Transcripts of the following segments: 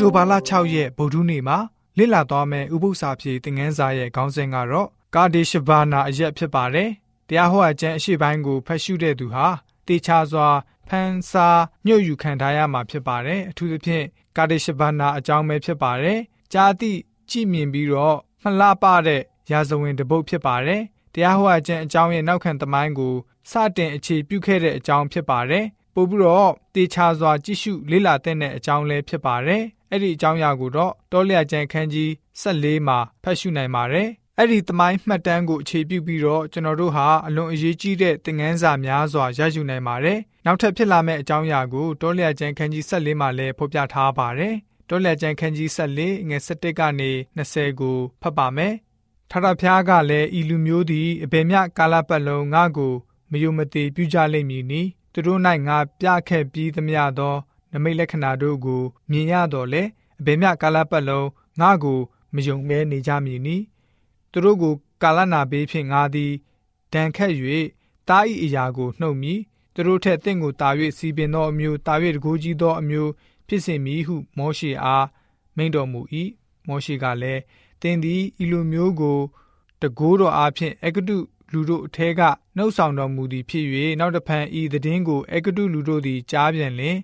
တိုဘာလ6ရက်ဗုဒ္ဓနေ့မှာလည်လာသွားမယ့်ဥပုသ္စာပြေသင်ငန်းစာရဲ့ခေါင်းစဉ်ကတော့ကာဒေရှဘာနာအရက်ဖြစ်ပါတယ်။တရားဟောအကျမ်းအရှိပိုင်းကိုဖတ်ရှုတဲ့သူဟာတေချာစွာဖန်စာညှို့ယူခံထားရမှာဖြစ်ပါတယ်။အထူးသဖြင့်ကာဒေရှဘာနာအကြောင်းပဲဖြစ်ပါတယ်။ကြာတိကြည့်မြင်ပြီးတော့မလှပတဲ့ရာဇဝင်တပုတ်ဖြစ်ပါတယ်။တရားဟောအကျမ်းအကြောင်းရဲ့နောက်ခံသမိုင်းကိုစတင်အခြေပြုခဲ့တဲ့အကြောင်းဖြစ်ပါတယ်။ပို့ပြီးတော့တေချာစွာကြည့်ရှုလေ့လာတဲ့အကြောင်းလည်းဖြစ်ပါတယ်။ အဲ့ဒီအကြောင်းအရာကိုတော့တောလျာကျန်ခန်းကြီး14မှာဖတ်ရှုနိုင်ပါတယ်။အဲ့ဒီသမိုင်းမှတ်တမ်းကိုအခြေပြုပြီးတော့ကျွန်တော်တို့ဟာအလွန်အရေးကြီးတဲ့သင်ခန်းစာများစွာရယူနိုင်ပါတယ်။နောက်ထပ်ဖြစ်လာမယ့်အကြောင်းအရာကိုတောလျာကျန်ခန်းကြီး14မှာလည်းဖော်ပြထားပါတယ်။တောလျာကျန်ခန်းကြီး14ငွေ17ကနေ20ကိုဖတ်ပါမယ်။ထထဖျားကလည်းဤလူမျိုးသည်အဘယ်မျှကာလပတ်လုံးငါ့ကိုမယုံမသိပြုကြလိမ့်မည်နီသူတို့၌ငါပြခဲ့ပြီးသမျှသော နမိတ်လက္ခဏာတို့ကို မြင်ရတော့လေအဘယ်မျှကာလပတ်လုံးငါကိုမယုံမဲနေကြမည်နီသူတို့ကို ကာလနာပေးဖြင့်ငါသည်ဒဏ်ခတ်၍တားဤအရာကိုနှုတ်မည်သူတို့ထက်တင့်ကိုတာ၍စီပင်သောအမျိုးတာ၍တကူကြီးသောအမျိုးဖြစ်စေမည်ဟု မောရှေအားမိန့်တော်မူ၏မောရှေကလည်းတင်းသည်ဤလိုမျိုးကိုတကိုးတော်အားဖြင့်အကတုလူတို့အထဲကနှုတ်ဆောင်တော်မူသည်ဖြစ်၍နောက်တဖန်ဤသတင်းကိုအကတုလူတို့သည်ကြားပြန်လျင်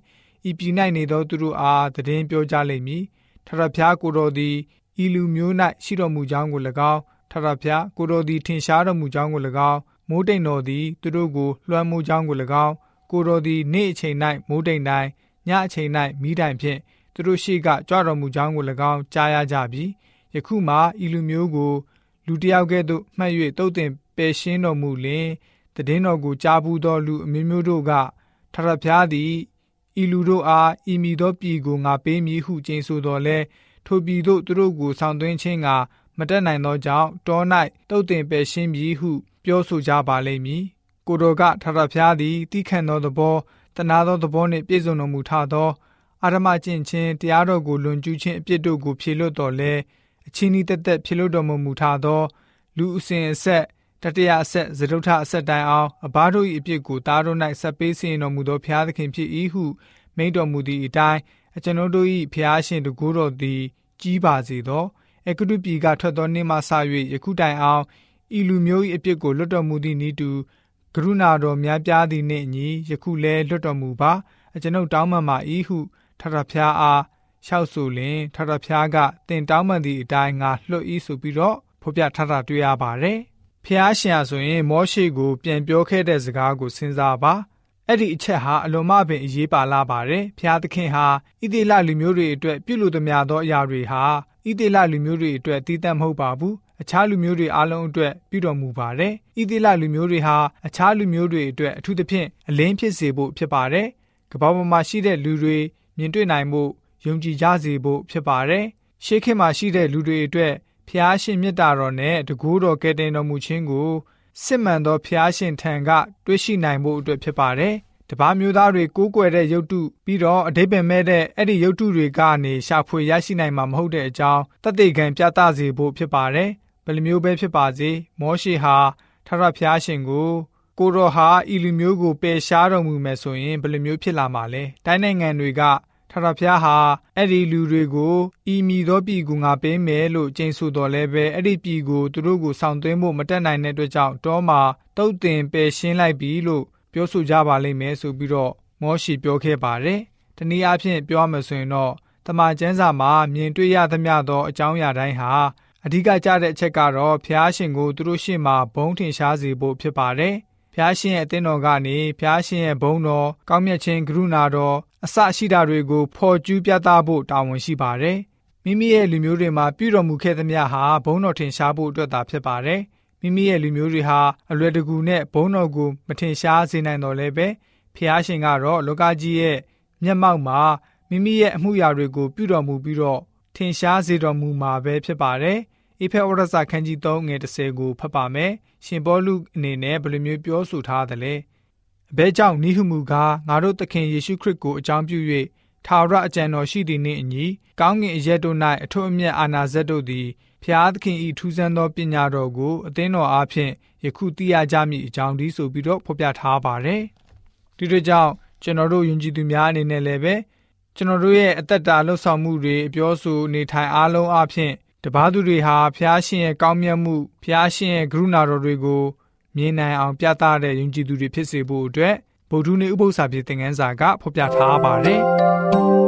ဤပြည်၌နေသောသူတို့အားသတင်းပြောကြလိမ့်မည်ထထဖျားကိုတော်သည်ဤလူမျိုး၌ရှိတော်မူကြောင်းကို၎င်းထထဖျားကိုတော်သည်ထင်ရှားတော်မူကြောင်းကို၎င်းမိုးတိမ်တော်သည်သူတို့ကိုလွှမ်းမိုးကြောင်းကို၎င်းကိုတော်သည်နေ့အချိန်၌မိုးတိမ်တိုင်းညအချိန်၌မိတိုင်ဖြင့်သူတို့ရှိကကြွတော်မူကြောင်းကို၎င်းကြားရကြပြီယခုမှဤလူမျိုးကိုလူတယောက်ကဲ့သို့မှတ်၍တုတ်တင်ပယ်ရှင်းတော်မူလင်တည်င်းတော်ကိုကြားဘူးသောလူအမျိုးမျိုးတို့ကထထဖျားသည် ဤလူတို့အားဤမိသောပြည်ကိုငါပေးမည်ဟုကျိန်ဆိုတော်လဲထိုပြည်သို့သူတို့ကိုဆောင်သွင်းခြင်းကမတက်နိုင်သောကြောင့်တော၌တုတ်တင်ပယ်ရှင်းပြီးဟုပြောဆိုကြပါလိမ့်မည်ကိုတော်ကထထဖျားသည်တိခန့်သောသဘောတနာသောသဘောနှင့်ပြည့်စုံတော်မူထသောအာရမကျင့်ခြင်းတရားတော်ကိုလွန်ကျူးခြင်းအပြစ်တို့ကိုဖြေလွတ်တော်လဲအချင်းဤတက်တက်ဖြေလွတ်တော်မူထသော လူအစဉ်အဆက် တတရာအဆက်ဇဒုထအဆက်တိုင်အောင်အဘတို့၏အပြစ်ကိုသားတို့၌ဆက်ပေးစီရင်တော်မူသောဖျားသခင်ဖြစ်၏ဟုမိန့်တော်မူသည့်အတိုင်းအကျွန်ုပ်တို့၏ဖျားရှင်တကူတော်သည်ကြီးပါစေသောအကတုပြည်ကထွက်သောနေ့မှစ၍ယခုတိုင်အောင်ဤလူမျိုး၏အပြစ်ကိုလွတ်တော်မူသည့်ဤတူကရုဏာတော်များပြားသည်နှင့်အညီယခုလည်းလွတ်တော်မူပါအကျွန်ုပ်တောင်းပန်ပါ၏ဟုထထဖျားအားလျှောက်ဆိုလင်ထထဖျားကတင်တောင်းပန်သည့်အတိုင်းငါလွတ်၏ဆိုပြီးတော့ဖော်ပြထထတွေ့ရပါတယ် ဖျားရှင်ဆိုရင် မောရှေကို ပြန်ပြောခဲ့တဲ့စကားကိုစဉ်းစားပါအဲ့ဒီအချက်ဟာအလွန်မှပင်အရေးပါလာပါတယ်ဖျားသခင်ဟာဣသေလလူမျိုးတွေအတွက်ပြုလို့သမျှသောအရာတွေဟာဣသေလလူမျိုးတွေအတွက်တည်တံ့မဟုတ်ပါဘူးအခြားလူမျိုးတွေအားလုံးအတွက်ပြုတော်မူပါတယ်ဣသေလလူမျိုးတွေဟာအခြားလူမျိုးတွေအတွက်အထူးသဖြင့်အလင်းဖြစ်စေဖို့ဖြစ်ပါတယ်ကမ္ဘာပေါ်မှာရှိတဲ့လူတွေမြင်တွေ့နိုင်ဖို့ယုံကြည်ကြစေဖို့ဖြစ်ပါတယ်ရှေးခေတ်မှာရှိတဲ့လူတွေအတွက် ဖျားရှင်မြတ်တာတော်နဲ့တကူတော်ကယ်တင်တော်မူခြင်းကိုစစ်မှန်သောဖျားရှင်ထံကတွေ့ရှိနိုင်ဖို့အတွက်ဖြစ်ပါတယ်။တပားမျိုးသားတွေကိုးကွယ်တဲ့ရုပ်တုပြီးတော့အတိပ္ပယ်မဲ့တဲ့အဲ့ဒီရုပ်တုတွေကနေရှာဖွေရရှိနိုင်မှာမဟုတ်တဲ့အကြောင်းတသက်ခံပြသစေဖို့ဖြစ်ပါတယ်။ဘယ်လိုမျိုးပဲဖြစ်ပါစေမောရှေဟာထထဖျားရှင်ကိုကိုတော်ဟာဤလူမျိုးကိုပယ်ရှားတော်မူမယ်ဆိုရင်ဘယ်လိုမျိုးဖြစ်လာမှာလဲ။တိုင်းနိုင်ငံတွေက ထာဝရဘုရားဟာအဲ့ဒီလူတွေကိုဤမီသောပြည်ကိုငါပေးမယ်လို့ကျိန်ဆိုတော်လဲပဲအဲ့ဒီပြည်ကိုသူတို့ကိုဆောင်သွင်းဖို့မတက်နိုင်တဲ့အတွက်ကြောင့်တောမှာတုတ်တင်ပယ်ရှင်းလိုက်ပြီလို့ပြောဆိုကြပါလိမ့်မယ်ဆိုပြီးတော့မောရှိပြောခဲ့ပါတယ်။တနည်းအားဖြင့်ပြောမှဆိုရင်တော့တမန်ကျမ်းစာမှာမြင်တွေ့ရသမျှသောအကြောင်းအရာတိုင်းဟာအဓိကကျတဲ့အချက်ကတော့ဖျားရှင်ကိုသူတို့ရှေ့မှာဘုံထင်ရှားစေဖို့ဖြစ်ပါတယ်။ ဖျားရှင်ရဲ့အသင်းတော်ကနေဖျားရှင်ရဲ့ဘုန်းတော်ကောင်းမြတ်ခြင်းကရုဏာတော်အစရှိတာတွေကိုဖော်ကျူးပြသဖို့တာဝန်ရှိပါတယ်။မိမိရဲ့လူမျိုးတွေမှာပြုတော်မူခဲ့သမျှဟာဘုန်းတော်ထင်ရှားဖို့အတွက်သာဖြစ်ပါတယ်။မိမိရဲ့လူမျိုးတွေဟာအလွယ်တကူနဲ့ဘုန်းတော်ကိုမထင်ရှားစေနိုင်တော့လည်းပဲဖျားရှင်ကတော့လောကကြီးရဲ့မျက်မှောက်မှာမိမိရဲ့အမှုရာတွေကိုပြုတော်မူပြီးတော့ထင်ရှားစေတော်မူမှာပဲဖြစ်ပါတယ်။ အေဖဲဩရစာခန်းကြီး3ငွေ30ကိုဖတ်ပါမယ်။ရှင်ပေါလုအနေနဲ့ဘယ်လိုမျိုးပြောဆိုထားသလဲ။အဘဲကြောင့်နိဟုမူကားငါတို့သခင်ယေရှုခရစ်ကိုအကြောင်းပြု၍ထာဝရအကြံတော်ရှိသည်နှင့်အညီကောင်းကင်အရက်တို့၌အထွတ်အမြတ်အာနာဇက်တို့သည်ဖျားသခင်ဤထူးဆန်းသောပညာတော်ကိုအသင်းတော်အားဖြင့်ယခုသိရကြမည်အကြောင်းဒီဆိုပြီးတော့ဖော်ပြထားပါတယ်။ဒီတို့ကြောင့်ကျွန်တော်တို့ယဉ်ကျေးသူများအနေနဲ့လည်းပဲကျွန်တော်တို့ရဲ့အသက်တာလှုပ်ဆောင်မှုတွေအပြောဆိုနေထိုင်အားလုံးအပြင် တပားသူတွေဟာဖျားရှင်ရဲ့ကောင်းမြတ်မှုဖျားရှင်ရဲ့ကရုဏာတော်တွေကိုမြင်နိုင်အောင်ပြသတဲ့ယုံကြည်သူတွေဖြစ်စေဖို့အတွက်ဗုဒ္ဓနည်းဥပုသ္စာပြေသင်ခန်းစာကဖော်ပြထားပါတယ်။